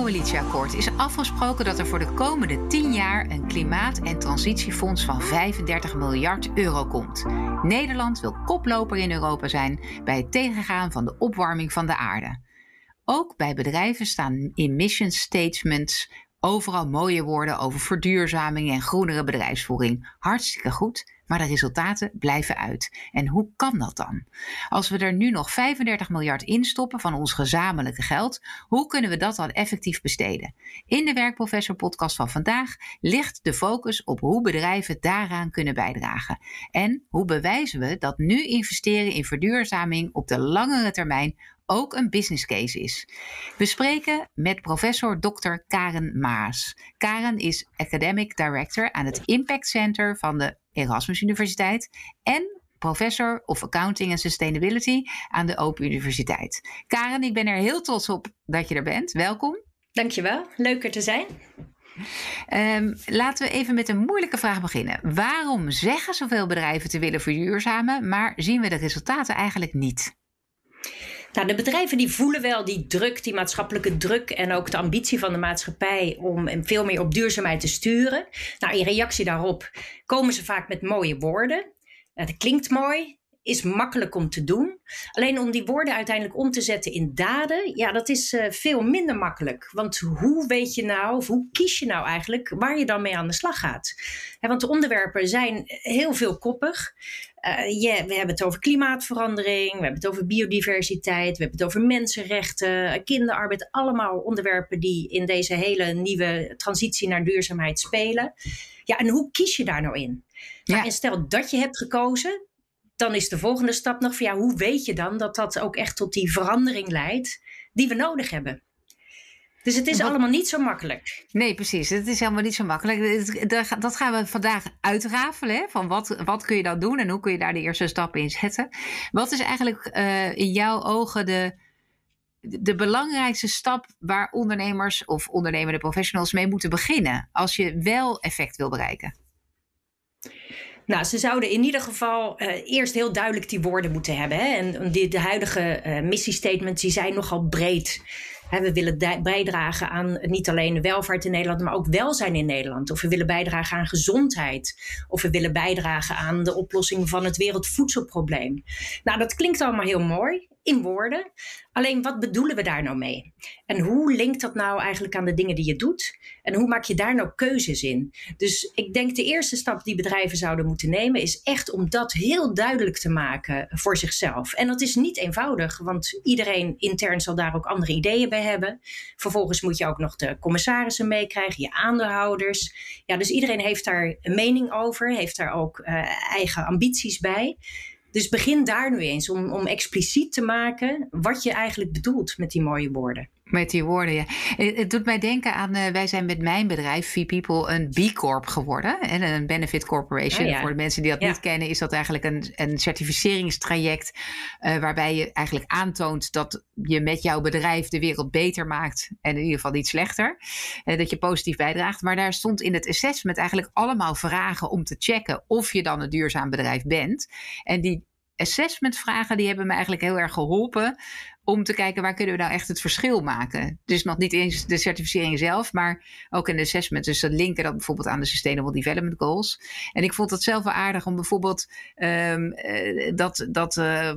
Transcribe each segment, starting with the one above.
coalitieakkoord is afgesproken dat er voor de komende 10 jaar een klimaat- en transitiefonds van 35 miljard euro komt. Nederland wil koploper in Europa zijn bij het tegengaan van de opwarming van de aarde. Ook bij bedrijven staan emission statements overal mooie woorden over verduurzaming en groenere bedrijfsvoering. Hartstikke goed, maar de resultaten blijven uit. En hoe kan dat dan? Als we er nu nog 35 miljard in stoppen van ons gezamenlijke geld, hoe kunnen we dat dan effectief besteden? In de Werkprofessor podcast van vandaag ligt de focus op hoe bedrijven daaraan kunnen bijdragen. En hoe bewijzen we dat nu investeren in verduurzaming op de langere termijn ook een business case is. We spreken met professor Dr. Karen Maas. Karen is Academic Director aan het Impact Center van de Erasmus Universiteit en professor of Accounting and Sustainability aan de Open Universiteit. Karen, ik ben er heel trots op dat je er bent. Welkom. Dankjewel, leuker te zijn. Um, laten we even met een moeilijke vraag beginnen. Waarom zeggen zoveel bedrijven te willen verduurzamen, maar zien we de resultaten eigenlijk niet? Nou, de bedrijven die voelen wel die druk, die maatschappelijke druk en ook de ambitie van de maatschappij om veel meer op duurzaamheid te sturen. Nou, in reactie daarop komen ze vaak met mooie woorden. Het klinkt mooi, is makkelijk om te doen. Alleen om die woorden uiteindelijk om te zetten in daden, ja, dat is uh, veel minder makkelijk. Want hoe weet je nou, of hoe kies je nou eigenlijk waar je dan mee aan de slag gaat? want de onderwerpen zijn heel veelkoppig. Uh, yeah, we hebben het over klimaatverandering, we hebben het over biodiversiteit, we hebben het over mensenrechten, kinderarbeid. Allemaal onderwerpen die in deze hele nieuwe transitie naar duurzaamheid spelen. Ja, en hoe kies je daar nou in? Ja. Nou, en stel dat je hebt gekozen, dan is de volgende stap nog van ja, hoe weet je dan dat dat ook echt tot die verandering leidt die we nodig hebben? Dus het is allemaal niet zo makkelijk. Nee, precies. Het is helemaal niet zo makkelijk. Dat gaan we vandaag uitrafelen. Hè? Van wat, wat kun je dan doen en hoe kun je daar de eerste stappen in zetten? Wat is eigenlijk uh, in jouw ogen de, de belangrijkste stap waar ondernemers of ondernemende professionals mee moeten beginnen als je wel effect wil bereiken? Nou, ze zouden in ieder geval uh, eerst heel duidelijk die woorden moeten hebben. Hè? En die, de huidige uh, missiestatements die zijn nogal breed. We willen bijdragen aan niet alleen welvaart in Nederland, maar ook welzijn in Nederland. Of we willen bijdragen aan gezondheid. Of we willen bijdragen aan de oplossing van het wereldvoedselprobleem. Nou, dat klinkt allemaal heel mooi in woorden. Alleen wat bedoelen we daar nou mee? En hoe linkt dat nou eigenlijk aan de dingen die je doet? En hoe maak je daar nou keuzes in? Dus ik denk de eerste stap die bedrijven zouden moeten nemen is echt om dat heel duidelijk te maken voor zichzelf. En dat is niet eenvoudig, want iedereen intern zal daar ook andere ideeën bij hebben. Vervolgens moet je ook nog de commissarissen meekrijgen, je aandeelhouders. Ja, dus iedereen heeft daar een mening over, heeft daar ook uh, eigen ambities bij. Dus begin daar nu eens om, om expliciet te maken wat je eigenlijk bedoelt met die mooie woorden. Met die woorden, ja. Het doet mij denken aan, uh, wij zijn met mijn bedrijf, V-People, een B-Corp geworden. En een Benefit Corporation. Ah, Voor de mensen die dat niet kennen, is dat eigenlijk een, een certificeringstraject. Uh, waarbij je eigenlijk aantoont dat je met jouw bedrijf de wereld beter maakt. En in ieder geval niet slechter. Uh, dat je positief bijdraagt. Maar daar stond in het assessment eigenlijk allemaal vragen om te checken of je dan een duurzaam bedrijf bent. En die assessmentvragen die hebben me eigenlijk heel erg geholpen om te kijken waar kunnen we nou echt het verschil maken. Dus nog niet eens de certificering zelf, maar ook de assessment. Dus dat linken dat bijvoorbeeld aan de Sustainable Development Goals. En ik vond het zelf wel aardig om bijvoorbeeld um, dat, dat uh,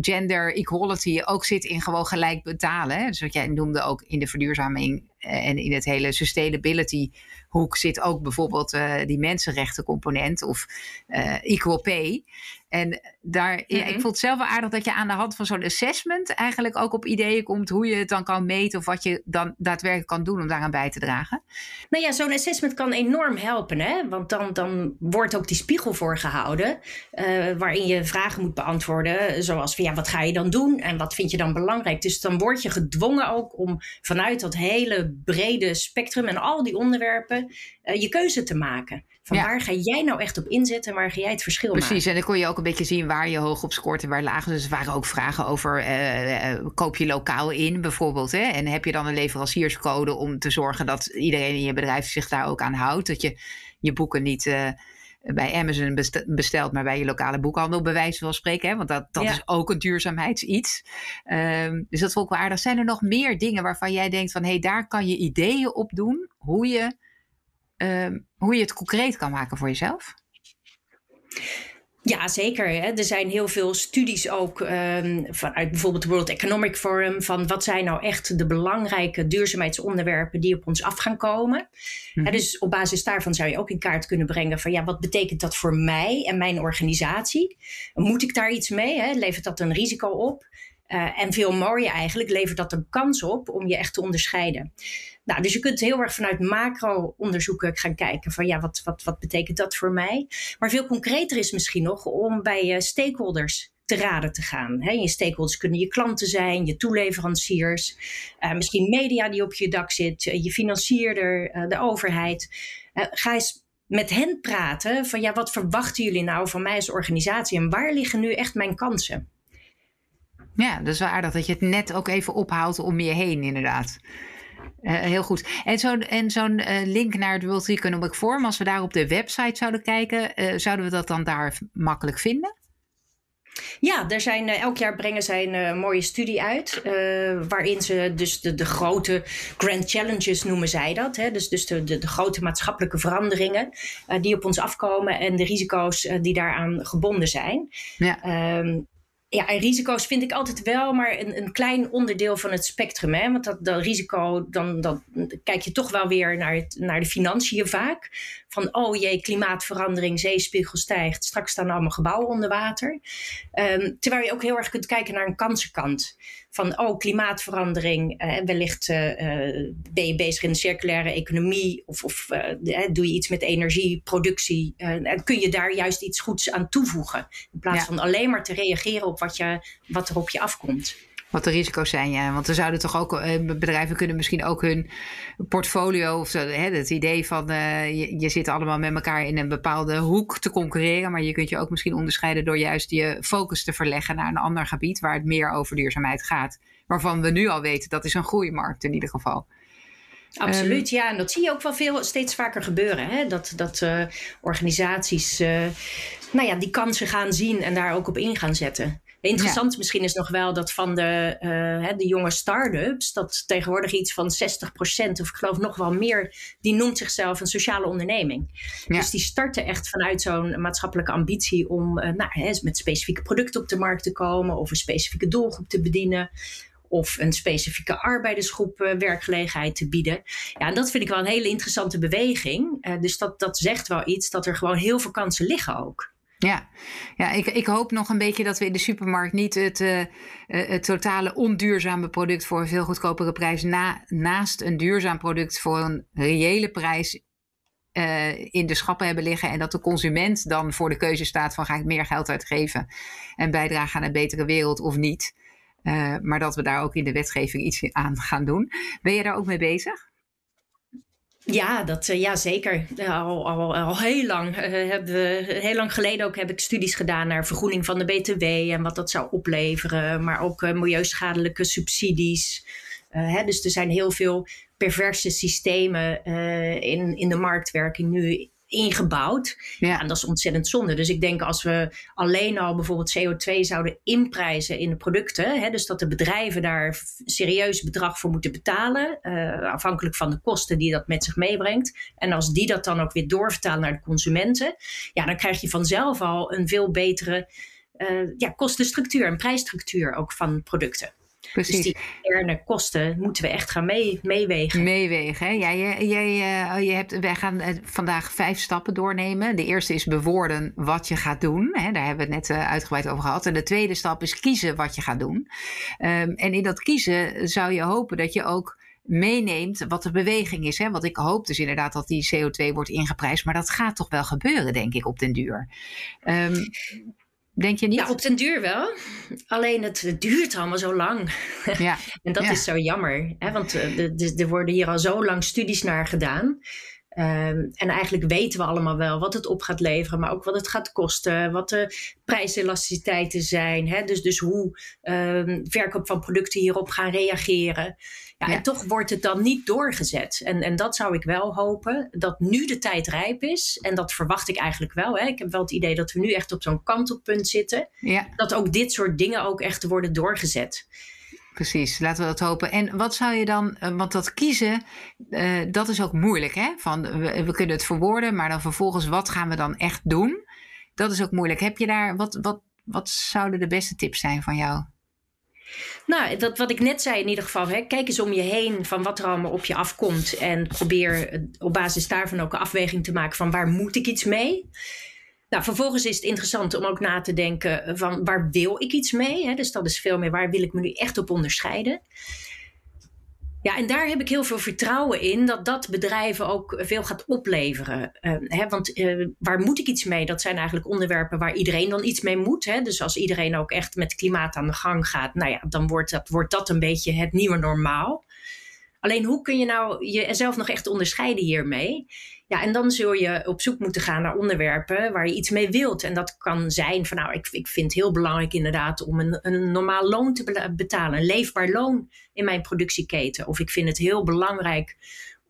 gender equality ook zit in gewoon gelijk betalen. Hè? Dus wat jij noemde ook in de verduurzaming eh, en in het hele sustainability hoek zit ook bijvoorbeeld uh, die mensenrechten component of uh, equal pay. En daar, mm -hmm. ja, ik mhm. vond het zelf wel aardig dat je aan de hand van zo'n assessment eigenlijk ook op ideeën komt hoe je het dan kan meten of wat je dan daadwerkelijk kan doen om daaraan bij te dragen. Nou ja, zo'n assessment kan enorm helpen, hè? want dan, dan wordt ook die spiegel voorgehouden uh, waarin je vragen moet beantwoorden, zoals van ja, wat ga je dan doen en wat vind je dan belangrijk? Dus dan word je gedwongen ook om vanuit dat hele brede spectrum en al die onderwerpen uh, je keuze te maken. Van waar ga jij nou echt op inzetten en waar ga jij het verschil Precies, maken? Precies, en dan kon je ook een beetje zien waar je hoog op scoort en waar laag. Dus er waren ook vragen over, uh, uh, koop je lokaal in bijvoorbeeld? Hè? En heb je dan een leverancierscode om te zorgen dat iedereen in je bedrijf zich daar ook aan houdt? Dat je je boeken niet bij Amazon bestelt, maar bij je lokale boekhandel, bij wijze van spreken. Hè? Want dat, dat is ook een duurzaamheidsiets. Um, dus dat vond ik wel aardig. Zijn er nog meer dingen waarvan jij denkt van hé, hey, daar kan je ideeën op doen hoe je, um, hoe je het concreet kan maken voor jezelf? Ja, zeker. Hè. Er zijn heel veel studies ook um, vanuit bijvoorbeeld het World Economic Forum van wat zijn nou echt de belangrijke duurzaamheidsonderwerpen die op ons af gaan komen. Mm dus op basis daarvan zou je ook in kaart kunnen brengen van ja, wat betekent dat voor mij en mijn organisatie? Moet ik daar iets mee? Hè? Levert dat een risico op? Uh, en veel mooier eigenlijk, levert dat een kans op om je echt te onderscheiden. Nou, dus je kunt heel erg vanuit macro-onderzoeken gaan kijken van ja, wat, wat, wat betekent dat voor mij? Maar veel concreter is misschien nog om bij je stakeholders te raden te gaan. Je stakeholders kunnen je klanten zijn, je toeleveranciers, uh, misschien media die op je dak zit, eh, je financierder, uh, de overheid. ga eens met hen praten van ja, wat verwachten jullie nou van mij als organisatie en waar liggen nu echt mijn kansen? Ja, dat is wel dat je het net ook even ophoudt om je heen, inderdaad. Uh, heel goed. En zo'n en zo'n uh, link naar het World Economic Forum, als we daar op de website zouden kijken, uh, zouden we dat dan daar makkelijk vinden? Ja, er zijn, elk jaar brengen zij een mooie studie uit. waarin ze dus de, de grote grand challenges noemen zij dat. Hè? Dus, dus de, de, de grote maatschappelijke veranderingen die op ons afkomen en de risico's die daaraan gebonden zijn. Ja. Ehm, ja, en risico's vind ik altijd wel maar een, een klein onderdeel van het spectrum. Hè? Want dat, dat risico, dan, dan kijk je toch wel weer naar, het, naar de financiën vaak. Van, oh jee, klimaatverandering, zeespiegel stijgt. Straks staan allemaal gebouwen onder water. Um, terwijl je ook heel erg kunt kijken naar een kansenkant van oh, klimaatverandering, uh, wellicht uh, ben je bezig in de circulaire economie of, of doe je iets met energieproductie en kun je daar juist iets goeds aan toevoegen in plaats van alleen maar te reageren op wat, je, wat er op je afkomt. Wat de risico's zijn, ja. Want er zouden toch ook, eh, bedrijven kunnen misschien ook hun portfolio of zo, hè, het idee van uh, je, je zit allemaal met elkaar in een bepaalde hoek te concurreren, maar je kunt je ook misschien onderscheiden door juist je focus te verleggen naar een ander gebied waar het meer over duurzaamheid gaat. Waarvan we nu al weten dat is een groeimarkt in ieder geval. Absoluut, um, ja. En dat zie je ook wel veel, steeds vaker gebeuren. Hè? Dat, dat uh, organisaties uh, nou ja, die kansen gaan zien en daar ook op in gaan zetten. Interessant misschien is nog wel dat van de, uh, de jonge start-ups, dat tegenwoordig iets van 60% of ik geloof nog wel meer, die noemt zichzelf een sociale onderneming. Dus die starten echt vanuit zo'n maatschappelijke ambitie om uh, nou, hè, met specifieke producten op de markt te komen of een specifieke doelgroep te bedienen of een specifieke arbeidersgroep uh, werkgelegenheid te bieden. Ja, en dat vind ik wel een hele interessante beweging. Uh, dus dat, dat zegt wel iets dat er gewoon heel veel kansen liggen ook. Ja, ja ik, ik hoop nog een beetje dat we in de supermarkt niet het, uh, het totale onduurzame product voor een veel goedkopere prijs na, naast een duurzaam product voor een reële prijs uh, in de schappen hebben liggen. En dat de consument dan voor de keuze staat van ga ik meer geld uitgeven en bijdragen aan een betere wereld of niet. Maar dat we daar ook in de wetgeving iets aan gaan doen. Ben je daar ook mee bezig? Ja, dat, uh, ja zeker. Al, al, al heel lang uh, hebben we, heel lang geleden ook heb ik studies gedaan naar vergroening van de BTW en wat dat zou opleveren, maar ook milieuschadelijke subsidies. Hè, dus er zijn heel veel perverse systemen in, in de marktwerking nu ingebouwd. Ja. En dat is ontzettend zonde. Dus ik denk als we alleen al bijvoorbeeld CO2 zouden inprijzen in de producten, hè, dus dat de bedrijven daar serieus bedrag voor moeten betalen, uh, afhankelijk van de kosten die dat met zich meebrengt. En als die dat dan ook weer doorvertalen naar de consumenten, ja, dan krijg je vanzelf al een veel betere uh, ja, kostenstructuur en prijsstructuur ook van producten. Precies. Dus die interne kosten moeten we echt gaan mee, meewegen. Meewegen, hè? Ja, jij, jij, uh, je hebt, wij gaan eh, vandaag vijf stappen doornemen. De eerste is bewoorden wat je gaat doen. Hè? Daar hebben we het net uh, uitgebreid over gehad. En de tweede stap is kiezen wat je gaat doen. Um, en in dat kiezen zou je hopen dat je ook meeneemt wat de beweging is. Hè? Want ik hoop dus inderdaad dat die CO2 wordt ingeprijsd. Maar dat gaat toch wel gebeuren, denk ik, op den duur. Um, Denk je niet? Ja, op den duur wel. Alleen het, duurt allemaal zo lang. Ja. en dat is zo jammer. Hè? Want uh, er worden hier al zo lang studies naar gedaan. Ehm, en eigenlijk weten we allemaal wel wat het op gaat leveren, maar ook wat het gaat kosten, wat de prijselasticiteiten zijn. Hè? Dus, dus hoe um, verkoop van producten hierop gaan reageren. Ja, En toch wordt het dan niet doorgezet. En, en dat zou ik wel hopen, dat nu de tijd rijp is. En dat verwacht ik eigenlijk wel. Hè? Ik heb wel het idee dat we nu echt op zo'n kantelpunt zitten. Ja. Dat ook dit soort dingen ook echt worden doorgezet. Precies, laten we dat hopen. En wat zou je dan, eh, want dat kiezen, uh, dat is ook moeilijk hè? Van, we, we, kunnen het verwoorden, maar dan vervolgens, wat gaan we dan echt doen? Dat is ook moeilijk. Heb je daar, wat, wat, wat zouden de beste tips zijn van jou? Nou, dat wat ik net zei in ieder geval. Hè, kijk eens om je heen van wat er allemaal op je afkomt. En probeer op basis daarvan ook een afweging te maken van waar moet ik iets mee. Nou, vervolgens is het interessant om ook na te denken van waar wil ik iets mee? Hè? Dus dat is veel meer waar wil ik me nu echt op onderscheiden. Ja, en daar heb ik heel veel vertrouwen in dat dat bedrijven ook veel gaat opleveren. Uh, hè, want uh, waar moet ik iets mee? Dat zijn eigenlijk onderwerpen waar iedereen dan iets mee moet. Hè? Dus als iedereen ook echt met klimaat aan de gang gaat, nou ja, dan wordt dat, wordt dat een beetje het nieuwe normaal. Alleen hoe kun je nou jezelf nog echt onderscheiden hiermee? Ja, en dan zul je op zoek moeten gaan naar onderwerpen waar je iets mee wilt. En dat kan zijn van nou, ik, ik vind het heel belangrijk inderdaad om een, een normaal loon te betalen, een leefbaar loon in mijn productieketen. Of ik vind het heel belangrijk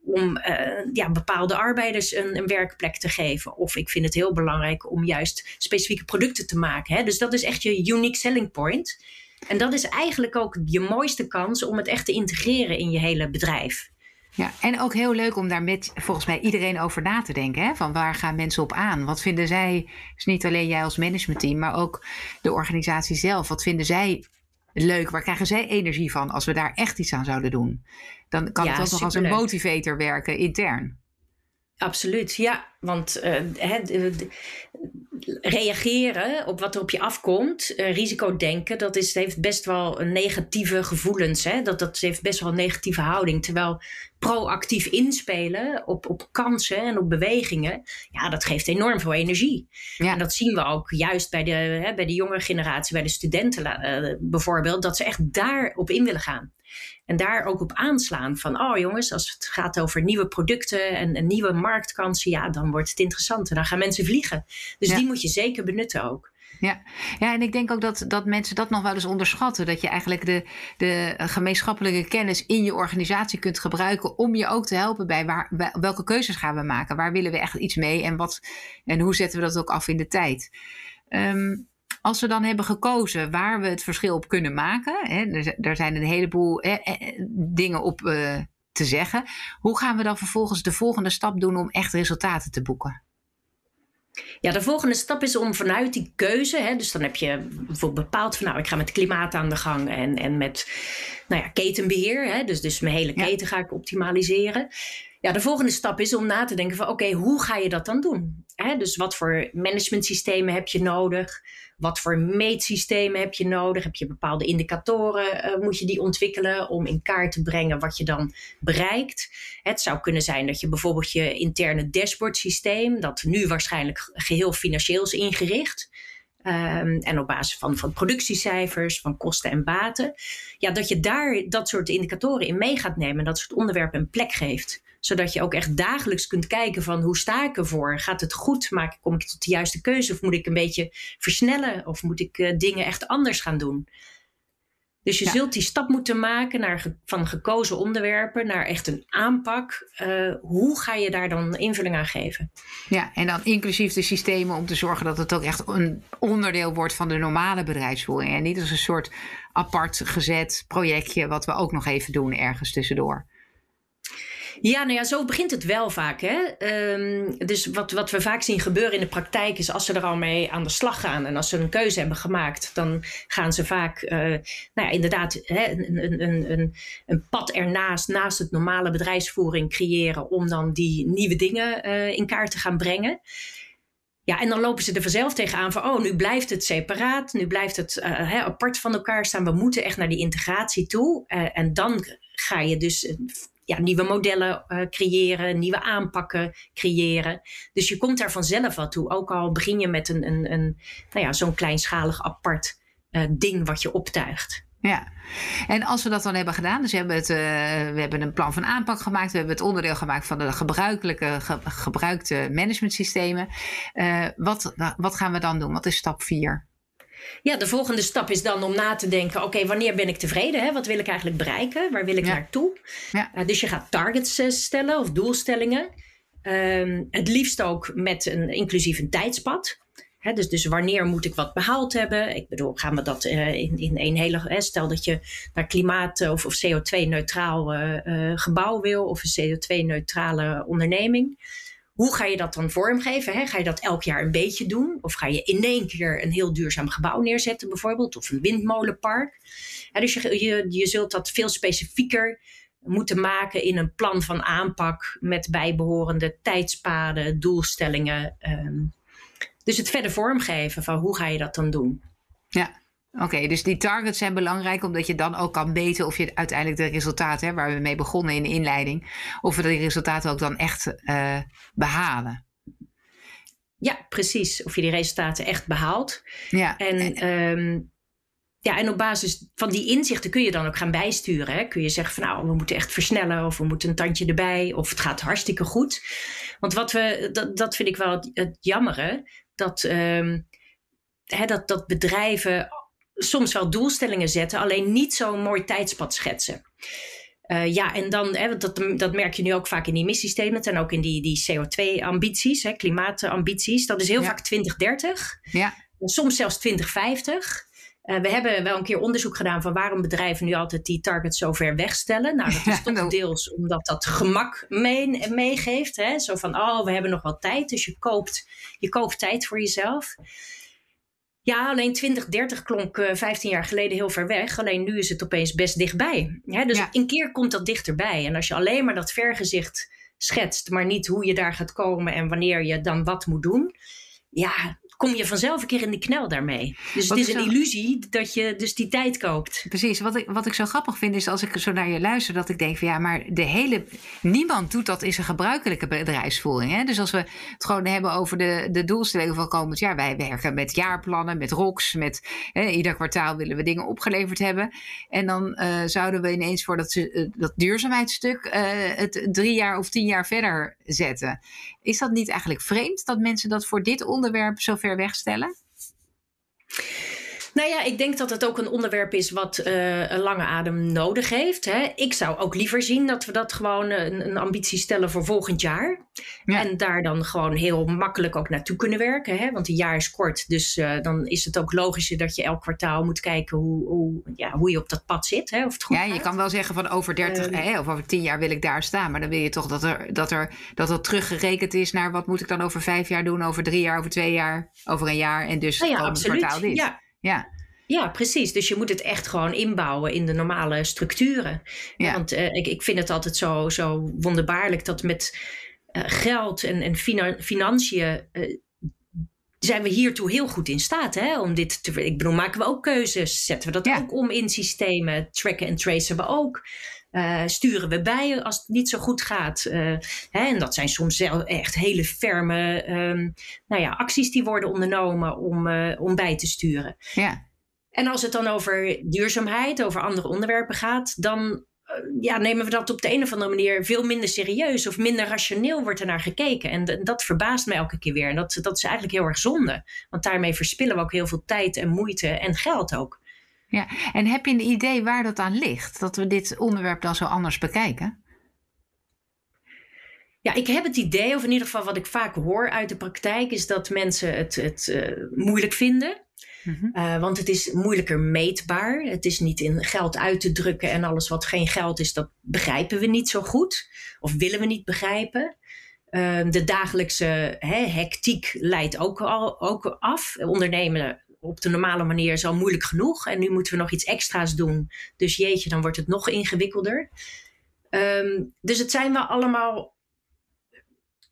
om uh, ja, bepaalde arbeiders een, een, werkplek te geven. Of ik vind het heel belangrijk om juist specifieke producten te maken. Hè? Dus dat is echt je unique selling point. En dat is eigenlijk ook je mooiste kans om het echt te integreren in je hele bedrijf. Ja, en ook heel leuk om daar met volgens mij iedereen over na te denken. Hè? Van waar gaan mensen op aan? Wat vinden zij, dus niet alleen jij als managementteam, maar ook de organisatie zelf. Wat vinden zij leuk? Waar krijgen zij energie van als we daar echt iets aan zouden doen? Dan kan het ook nog als een motivator werken intern. Absoluut, ja. Want uh, reageren op wat er op je afkomt, uh, risico denken, dat is, heeft best wel een negatieve gevoelens. Hè? Dat, dat heeft best wel een negatieve houding. Terwijl proactief inspelen op, op kansen en op bewegingen, ja, dat geeft enorm veel energie. Ja. En dat zien we ook juist bij de, hè, bij de jongere generatie, bij de studenten uh, bijvoorbeeld, dat ze echt daarop in willen gaan. En daar ook op aanslaan van, oh jongens, als het gaat over nieuwe producten en, en nieuwe marktkansen, ja, dan wordt het interessant en dan gaan mensen vliegen. Dus die moet je zeker benutten ook. Ja. ja, en ik denk ook dat, dat mensen dat nog wel eens onderschatten. Dat je eigenlijk de, de gemeenschappelijke kennis in je organisatie kunt gebruiken om je ook te helpen bij waar, welke keuzes gaan we maken. Waar willen we echt iets mee en, wat, en hoe zetten we dat ook af in de tijd. Um, als we dan hebben gekozen waar we het verschil op kunnen maken, hè, er, er, zijn een heleboel dingen op uh, te zeggen. Hoe gaan we dan vervolgens de volgende stap doen om echt resultaten te boeken? Ja, de volgende stap is om vanuit die keuze, hè, dus dan heb je bijvoorbeeld bepaald van nou, ik ga met klimaat aan de gang en, en met nou ja, ketenbeheer, hè, dus, dus mijn hele keten ga ik optimaliseren. Ja, de volgende stap is om na te denken van oké, hoe ga je dat dan doen? Hè, dus wat voor managementsystemen heb je nodig? Wat voor meetsystemen heb je nodig? Heb je bepaalde indicatoren? Uh, moet je die ontwikkelen om in kaart te brengen wat je dan bereikt? Het zou kunnen zijn dat je bijvoorbeeld je interne dashboard systeem, dat nu waarschijnlijk geheel financieel is ingericht. Um, en op basis van, van productiecijfers, van kosten en baten. Ja, dat je daar dat soort indicatoren in mee gaat nemen. Dat soort onderwerpen een plek geeft zodat je ook echt dagelijks kunt kijken van hoe sta ik ervoor? Gaat het goed? Maak, kom ik tot de juiste keuze? Of moet ik een beetje versnellen? Of moet ik uh, dingen echt anders gaan doen? Dus je zult die stap moeten maken naar van gekozen onderwerpen naar echt een aanpak. Uh, hoe ga je daar dan invulling aan geven? Ja, en dan inclusief de systemen om te zorgen dat het ook echt een onderdeel wordt van de normale bedrijfsvoering. En niet als een soort apart gezet projectje wat we ook nog even doen ergens tussendoor. Ja, nou ja, zo begint het wel vaak. Hè? Um, dus wat, wat we vaak zien gebeuren in de praktijk is als ze er al mee aan de slag gaan en als ze een keuze hebben gemaakt, dan gaan ze vaak, uh, nou ja, inderdaad, hè, een, een, een, een pad ernaast, naast het normale bedrijfsvoering creëren om dan die nieuwe dingen uh, in kaart te gaan brengen. Ja, en dan lopen ze er vanzelf tegenaan van, oh, nu blijft het separaat, nu blijft het uh, hè, apart van elkaar staan. We moeten echt naar die integratie toe. En dan ga je dus ja, nieuwe modellen uh, creëren, nieuwe aanpakken creëren. Dus je komt daar vanzelf wat toe. Ook al begin je met een, een, een nou ja, zo'n kleinschalig apart uh, ding wat je optuigt. Ja, en als we dat dan hebben gedaan, dus we hebben, het, uh, we hebben een plan van aanpak gemaakt, we hebben het onderdeel gemaakt van de gebruikelijke, gebruikte managementsystemen. Wat, wat gaan we dan doen? Wat is stap 4? Ja, de volgende stap is dan om na te denken: oké, wanneer ben ik tevreden? Hè? Wat wil ik eigenlijk bereiken? Waar wil ik naartoe? Ja. Uh, dus je gaat targets stellen of doelstellingen. Um, het liefst ook met een inclusief een tijdspad dus, dus wanneer moet ik wat behaald hebben? Ik bedoel, gaan we dat uh, in, in een hele. Hè, stel dat je naar klimaat- of, of CO2-neutraal uh, eh, eh, gebouw wil of een CO2-neutrale onderneming. Hoe ga je dat dan vormgeven? Ga je dat elk jaar een beetje doen? Of ga je in één keer een heel duurzaam gebouw neerzetten, bijvoorbeeld? Of een windmolenpark? dus je, je, je zult dat veel specifieker moeten maken in een plan van aanpak met bijbehorende tijdspaden, doelstellingen. Um, dus het verder vormgeven van hoe ga je dat dan doen. Ja, Oké, dus die targets zijn belangrijk omdat je dan ook kan meten of je uiteindelijk de resultaten, waar we mee begonnen in de inleiding, of we die resultaten ook dan echt uh, behalen. Ja, precies. Of je die resultaten echt behaalt. Ja. En, um, ja, en op basis van die inzichten kun je dan ook gaan bijsturen. Hè? Kun je zeggen van nou, we moeten echt versnellen of we moeten een tandje erbij of het gaat hartstikke goed. Want wat we, dat, dat vind ik wel het, het jammere dat, um, hè, dat, dat bedrijven soms wel doelstellingen zetten, alleen niet zo'n mooi tijdspad schetsen. Uh, ja, en dan, hè, dat, dat merk je nu ook vaak in die missiestatement en ook in die, die CO2-ambities, klimaatambities. Dat is heel vaak 2030, ja. soms zelfs 2050. Uh, eh, we hebben wel een keer onderzoek gedaan van waarom bedrijven nu altijd die targets zo ver wegstellen. Nou, dat is toch nou. deels omdat dat gemak mee, meegeeft. Hè? Zo van, oh, we hebben nog wel tijd. Dus je koopt, je koopt tijd voor jezelf. Ja, alleen 2030 klonk uh, eh, 15 jaar geleden heel ver weg. Alleen nu is het opeens best dichtbij. Hè? Dus een keer komt dat dichterbij. En als je alleen maar dat vergezicht schetst, maar niet hoe je daar gaat komen en wanneer je dan wat moet doen. Ja, kom je vanzelf een keer in de knel daarmee. Dus het is een illusie dat je dus die tijd koopt. Precies. Wat ik, wat ik zo grappig vind is als ik zo naar je luister, dat ik denk van ja, maar de hele. Niemand doet dat in zijn gebruikelijke bedrijfsvoering. Hè? Dus als we het gewoon hebben over de, de doelstellingen van komend jaar. Wij werken met jaarplannen, met ROCs, met hè, ieder kwartaal willen we dingen opgeleverd hebben. En dan uh, zouden we ineens voor dat, uh, dat duurzaamheidsstuk uh, het drie jaar of tien jaar verder zetten. Is dat niet eigenlijk vreemd dat mensen dat voor dit onderwerp zo wegstellen? Nou ja, ik denk dat het ook een onderwerp is wat uh, een lange adem nodig heeft. Hè. Ik zou ook liever zien dat we dat gewoon een, een ambitie stellen voor volgend jaar. En daar dan gewoon heel makkelijk ook naartoe kunnen werken. Hè. Want een jaar is kort, dus uh, dan is het ook logischer dat je elk kwartaal moet kijken hoe, hoe, ja, hoe je op dat pad zit. Hè, of het goed ja, je kan wel zeggen van over 30 uh, ehm. hè, of over 10 jaar wil ik daar staan. Maar dan wil je toch dat er, dat er dat dat teruggerekend is naar wat moet ik dan over vijf jaar doen, over drie jaar, over twee jaar, over een jaar. En dus nou ja, kwartaal dit. Ja. Ja. Ja, precies. Dus je moet het echt gewoon inbouwen in de normale structuren. Ja. Want uh, ik, ik vind het altijd zo, zo wonderbaarlijk dat met uh, geld en, en financiën. Uh, zijn we hiertoe heel goed in staat hè, om dit te. Ik bedoel, maken we ook keuzes? Zetten we dat ook om in systemen? Tracken en tracen we ook? Uh, sturen we bij als het niet zo goed gaat. Uh, hè, en dat zijn soms echt hele ferme um, nou ja, acties die worden ondernomen om, uh, om bij te sturen. Ja. En als het dan over duurzaamheid, over andere onderwerpen gaat, dan ja, nemen we dat op de een of andere manier veel minder serieus of minder rationeel wordt er naar gekeken. En dat verbaast mij elke keer weer. En dat, dat is eigenlijk heel erg zonde. Want daarmee verspillen we ook heel veel tijd en moeite en geld ook. Ja, en heb je een idee waar dat aan ligt? Dat we dit onderwerp dan zo anders bekijken? Ja, ik heb het idee, of in ieder geval wat ik vaak hoor uit de praktijk, is dat mensen het, het uh, moeilijk vinden. Mm uh, want het is moeilijker meetbaar. Het is niet in geld uit te drukken en alles wat geen geld is, dat begrijpen we niet zo goed. Of willen we niet begrijpen. Uh, de dagelijkse hè, hectiek leidt ook, al, ook af. Ondernemen op de normale manier is al moeilijk genoeg. En nu moeten we nog iets extra's doen. Dus jeetje, dan wordt het nog ingewikkelder. Um, dus het zijn wel allemaal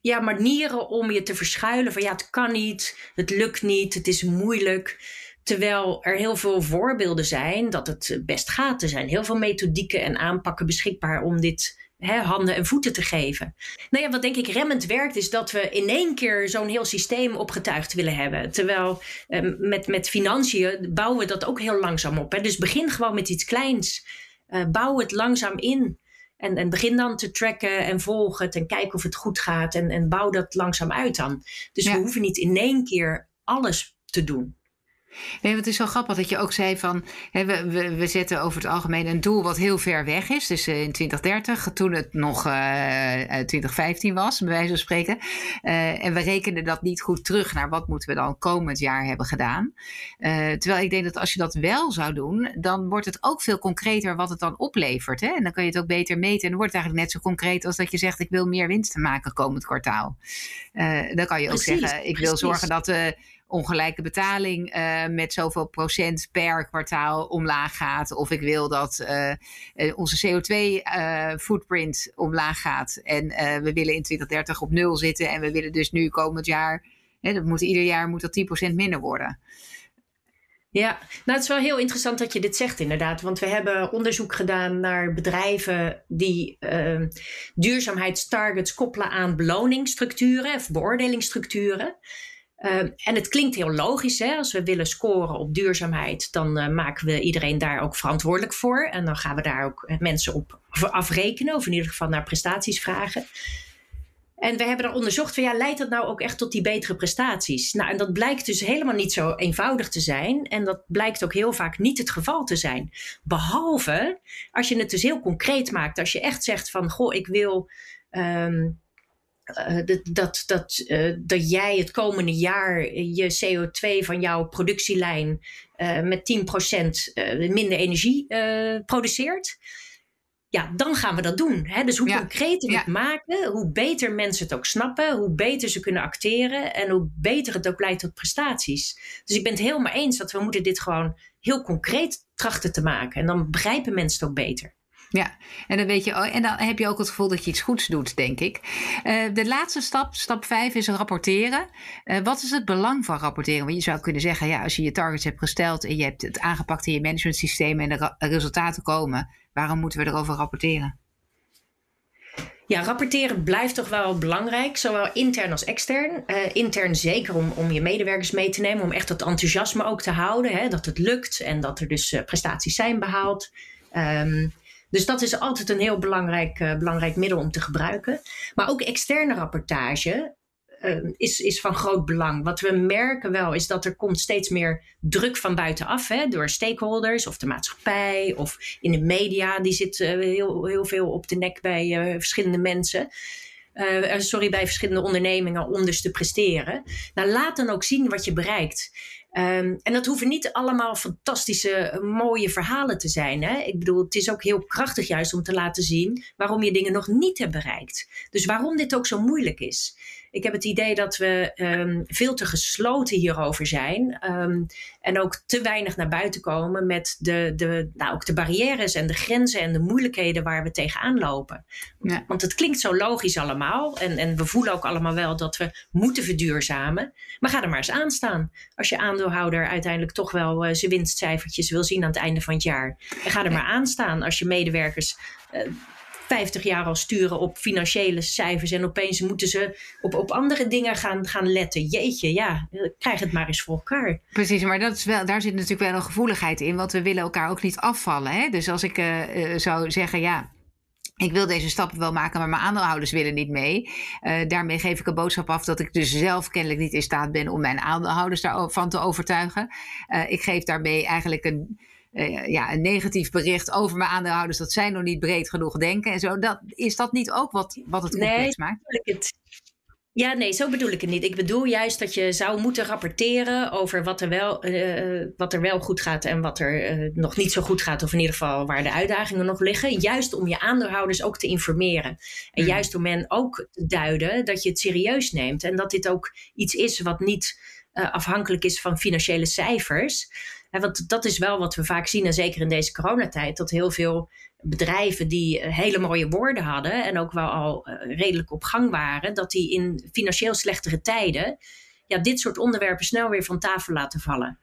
ja, manieren om je te verschuilen van ja, het kan niet, het lukt niet, het is moeilijk. Terwijl er heel veel voorbeelden zijn dat het best gaat. Er zijn heel veel methodieken en aanpakken beschikbaar om dit handen en voeten te geven. Nou ja, wat denk ik remmend werkt, is dat we in één keer zo'n heel systeem opgetuigd willen hebben. Terwijl eh, met, met financiën bouwen we dat ook heel langzaam op. Hè. Dus begin gewoon met iets kleins. Uh, bouw het langzaam in. En, en begin dan te tracken en volgen het en kijken of het goed gaat. En, en bouw dat langzaam uit dan. Dus we hoeven niet in één keer alles te doen. Nee, het is wel grappig dat je ook zei van hè, we, we, we, zetten over het algemeen een doel wat heel ver weg is. Dus uh, in 2030, toen het nog uh, eh, 2015 eh, was, bij wijze van spreken. Uh, en we rekenen dat niet goed terug naar wat moeten we dan komend jaar hebben gedaan. terwijl ik denk dat als je dat wel zou doen, dan wordt het ook veel concreter wat het dan oplevert. Hè? En dan kun je het ook beter meten. En dan wordt het eigenlijk net zo concreet als dat je zegt: ik wil meer winst maken komend kwartaal. dan kan je ook zeggen: ik wil zorgen dat ongelijke betaling uh, met zoveel procent per kwartaal omlaag gaat. Of ik wil dat uh, onze CO2-footprint omlaag gaat. En we willen in 2030 op nul zitten. En we willen dus nu komend jaar, hè, dat moet, ieder jaar moet dat 10% minder worden. Ja, nou het is wel heel interessant dat je dit zegt inderdaad. Want we hebben onderzoek gedaan naar bedrijven die uh, duurzaamheidstargets koppelen aan beloningsstructuren of beoordelingsstructuren. Ehm, en het klinkt heel logisch, hè? als we willen scoren op duurzaamheid, dan uh, maken we iedereen daar ook verantwoordelijk voor. En dan gaan we daar ook eh, mensen op afrekenen, of in ieder geval naar prestaties vragen. En we hebben dan onderzocht, van, ja, leidt dat nou ook echt tot die betere prestaties? Nou, en dat blijkt dus helemaal niet zo eenvoudig te zijn. En dat blijkt ook heel vaak niet het geval te zijn. Behalve als je het dus heel concreet maakt. Als je echt zegt van, goh, ik wil... Um, uh, dat, dat, uh, dat jij het komende jaar je CO2 van jouw productielijn uh, met 10% minder energie produceert. Ja, dan gaan we dat doen. Hè? Dus hoe concreter we het maken, hoe beter mensen het ook snappen, hoe beter ze kunnen acteren en hoe beter het ook leidt tot prestaties. Dus ik ben het helemaal eens dat we moeten dit gewoon heel concreet trachten te maken. En dan begrijpen mensen het ook beter. Ja, en dan, weet je, en dan heb je ook het gevoel dat je iets goeds doet, denk ik. Uh, de laatste stap, stap 5, is rapporteren. Uh, wat is het belang van rapporteren? Want je zou kunnen zeggen, ja, als je je targets hebt gesteld en je hebt het aangepakt in je managementsysteem en de resultaten komen, waarom moeten we erover rapporteren? Ja, rapporteren blijft toch wel belangrijk, zowel intern als extern. Uh, intern zeker om, om je medewerkers mee te nemen, om echt dat enthousiasme ook te houden. Hè, dat het lukt en dat er dus prestaties zijn behaald. Um, dus dat is altijd een heel belangrijk, uh, belangrijk middel om te gebruiken. Maar ook externe rapportage uh, is, is van groot belang. Wat we merken wel is dat er komt steeds meer druk van buitenaf. Hè, door stakeholders of de maatschappij of in de media. Die zit uh, heel, heel veel op de nek bij verschillende mensen. sorry, bij verschillende ondernemingen om dus te presteren. Nou, laat dan ook zien wat je bereikt. Um, en dat hoeven niet allemaal fantastische, mooie verhalen te zijn. Hè? Ik bedoel, het is ook heel krachtig juist om te laten zien waarom je dingen nog niet hebt bereikt. Dus waarom dit ook zo moeilijk is. Ik heb het idee dat we um, veel te gesloten hierover zijn. Um, en ook te weinig naar buiten komen met de, de, nou, ook de barrières en de grenzen en de moeilijkheden waar we tegenaan lopen. Ja. Want het klinkt zo logisch allemaal. En, en we voelen ook allemaal wel dat we moeten verduurzamen. Maar ga er maar eens aan staan. Als je aandeelhouder uiteindelijk toch wel uh, zijn winstcijfertjes wil zien aan het einde van het jaar. En ga er maar aan staan als je medewerkers. Uh, 50 jaar al sturen op financiële cijfers. En opeens moeten ze op, op andere dingen gaan, gaan letten. Jeetje, ja, krijg het maar eens voor elkaar. Precies, maar dat is wel, daar zit natuurlijk wel een gevoeligheid in. Want we willen elkaar ook niet afvallen. Hè? Dus als ik uh, zou zeggen, ja, ik wil deze stappen wel maken, maar mijn aandeelhouders willen niet mee. Uh, daarmee geef ik een boodschap af dat ik dus zelf kennelijk niet in staat ben om mijn aandeelhouders daarvan te overtuigen. Ik geef daarmee eigenlijk een, uh, ja, een negatief bericht over mijn aandeelhouders dat zij nog niet breed genoeg denken en zo. Dat, is dat niet ook wat, wat het complex nee, maakt? Het, ja, nee, zo bedoel ik het niet. Ik bedoel juist dat je zou moeten rapporteren over wat er wel, uh, wat er wel goed gaat en wat er uh, nog niet zo goed gaat. Of in ieder geval waar de uitdagingen nog liggen. Juist om je aandeelhouders ook te informeren. En mm. juist om hen ook te duiden dat je het serieus neemt. En dat dit ook iets is wat niet afhankelijk is van financiële cijfers want dat is wel wat we vaak zien, en zeker in deze coronatijd, dat heel veel bedrijven die eh, hele mooie woorden hadden en ook wel al eh, redelijk op gang waren, dat die in financieel slechtere tijden ja, dit soort onderwerpen snel weer van tafel laten vallen.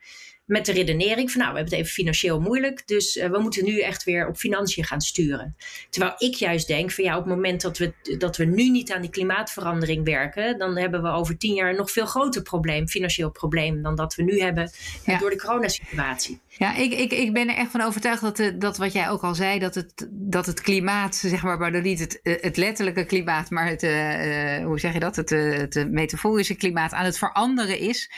Met de redenering van nou, we hebben het even financieel moeilijk, dus we moeten nu echt weer op financiën gaan sturen. Terwijl ik juist denk van ja, op het moment dat we, dat we nu niet aan die klimaatverandering werken, dan hebben we over tien jaar een nog veel groter probleem, financieel probleem, dan dat we nu hebben door de coronasituatie. Ja, ik, ik, ik ben er echt van overtuigd dat, de, dat wat jij ook al zei, dat het, dat het klimaat, zeg maar, maar niet het, het letterlijke klimaat, maar het, uh, hoe zeg je dat, het, het metaforische klimaat aan het veranderen is.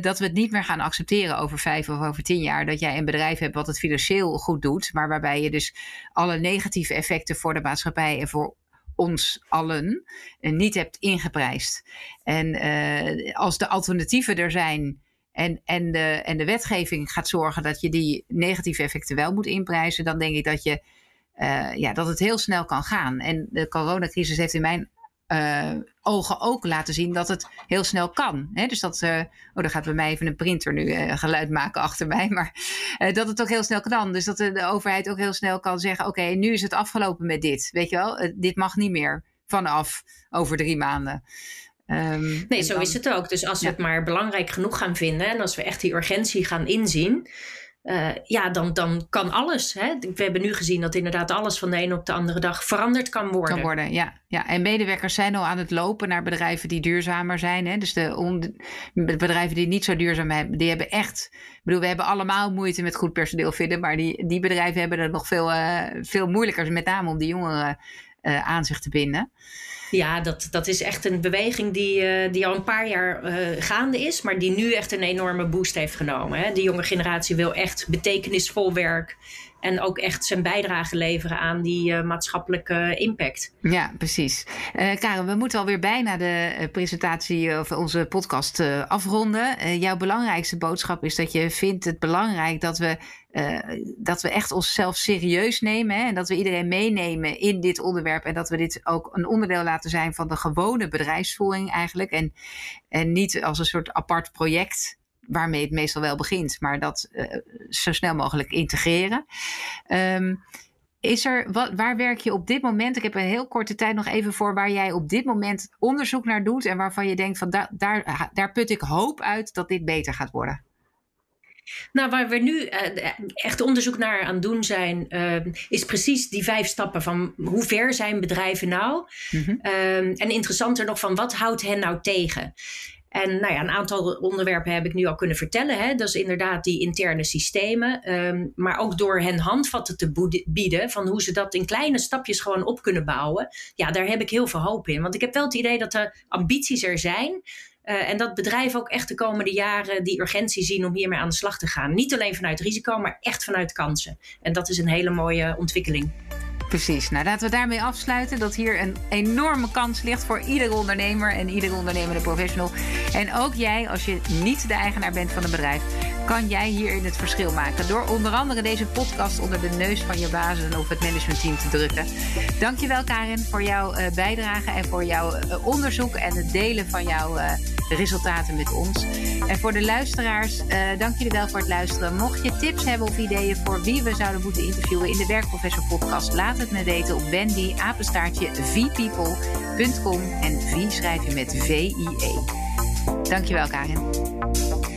Dat we het niet meer gaan accepteren over vijf of over tien jaar. Dat jij een bedrijf hebt wat het financieel goed doet, maar waarbij je dus alle negatieve effecten voor de maatschappij en voor ons allen niet hebt ingeprijsd. En als de alternatieven er zijn en, en, de, en de wetgeving gaat zorgen dat je die negatieve effecten wel moet inprijzen, dan denk ik dat, je, uh, ja, dat het heel snel kan gaan. En de coronacrisis heeft in mijn uh, ogen ook laten zien dat het heel snel kan. Hè? Dus dat, uh, oh, dan gaat bij mij even een printer nu geluid maken achter mij, maar dat het ook heel snel kan. Dus dat de overheid ook heel snel kan zeggen: Oké, nu is het afgelopen met dit. Weet je wel, dit mag niet meer vanaf over drie maanden. Um, nee, zo is het ook. Dus als we het maar belangrijk genoeg gaan vinden en als we echt die urgentie gaan inzien, uh, ja, dan, dan kan alles. Hè? We hebben nu gezien dat inderdaad alles van de ene op de andere dag veranderd kan worden. Kan worden, ja. ja. En medewerkers zijn al aan het lopen naar bedrijven die duurzamer zijn. Hè? Dus de, bedrijven die niet zo duurzaam hebben, die hebben echt. Ik bedoel, we hebben allemaal moeite met goed personeel vinden, maar die, die bedrijven hebben het nog veel, uh, veel moeilijker, met name om die jongeren uh, aan zich te binden. Ja, dat, dat is echt een beweging die, uh, die al een paar jaar uh, gaande is, maar die nu echt een enorme boost heeft genomen. Hè? De jonge generatie wil echt betekenisvol werk en ook echt zijn bijdrage leveren aan die uh, maatschappelijke impact. Ja, precies. Uh, Karen, we moeten alweer bijna de presentatie of onze podcast afronden. jouw belangrijkste boodschap is dat je vindt het belangrijk dat we, dat we echt onszelf serieus nemen. Hè? En dat we iedereen meenemen in dit onderwerp. En dat we dit ook een onderdeel laten zijn van de gewone bedrijfsvoering eigenlijk. En, en niet als een soort apart project waarmee het meestal wel begint, maar dat uh, zo snel mogelijk integreren. Um, is er, wat, waar werk je op dit moment? Ik heb een heel korte tijd nog even voor waar jij op dit moment onderzoek naar doet en waarvan je denkt van da, daar, daar put ik hoop uit dat dit beter gaat worden. Nou, waar we nu uh, echt onderzoek naar aan doen zijn, uh, is precies die vijf stappen van hoe ver zijn bedrijven nou? Mm -hmm. en interessanter nog van wat houdt hen nou tegen? En nou ja, een aantal onderwerpen heb ik nu al kunnen vertellen. Hè. Dat is inderdaad die interne systemen. Um, maar ook door hen handvatten te bieden van hoe ze dat in kleine stapjes gewoon op kunnen bouwen. Ja, daar heb ik heel veel hoop in. Want ik heb wel het idee dat de ambities er zijn. Uh, en dat bedrijven ook echt de komende jaren die urgentie zien om hiermee aan de slag te gaan. Niet alleen vanuit risico, maar echt vanuit kansen. En dat is een hele mooie ontwikkeling. Precies. Nou, laten we daarmee afsluiten dat hier een enorme kans ligt voor iedere ondernemer en iedere ondernemende professional. En ook jij, als je niet de eigenaar bent van een bedrijf, kan jij hierin het verschil maken. Door onder andere deze podcast onder de neus van je baas of het managementteam te drukken. Dankjewel Karin voor jouw uh, bijdrage en voor jouw uh, onderzoek en het delen van jouw uh, resultaten met ons. En voor de luisteraars, dank jullie wel voor het luisteren. Mocht je tips hebben of ideeën voor wie we zouden moeten interviewen in de Werkprofessor podcast, laat het me weten op wendy en V schrijf je met V-I-E. Dankjewel Karin.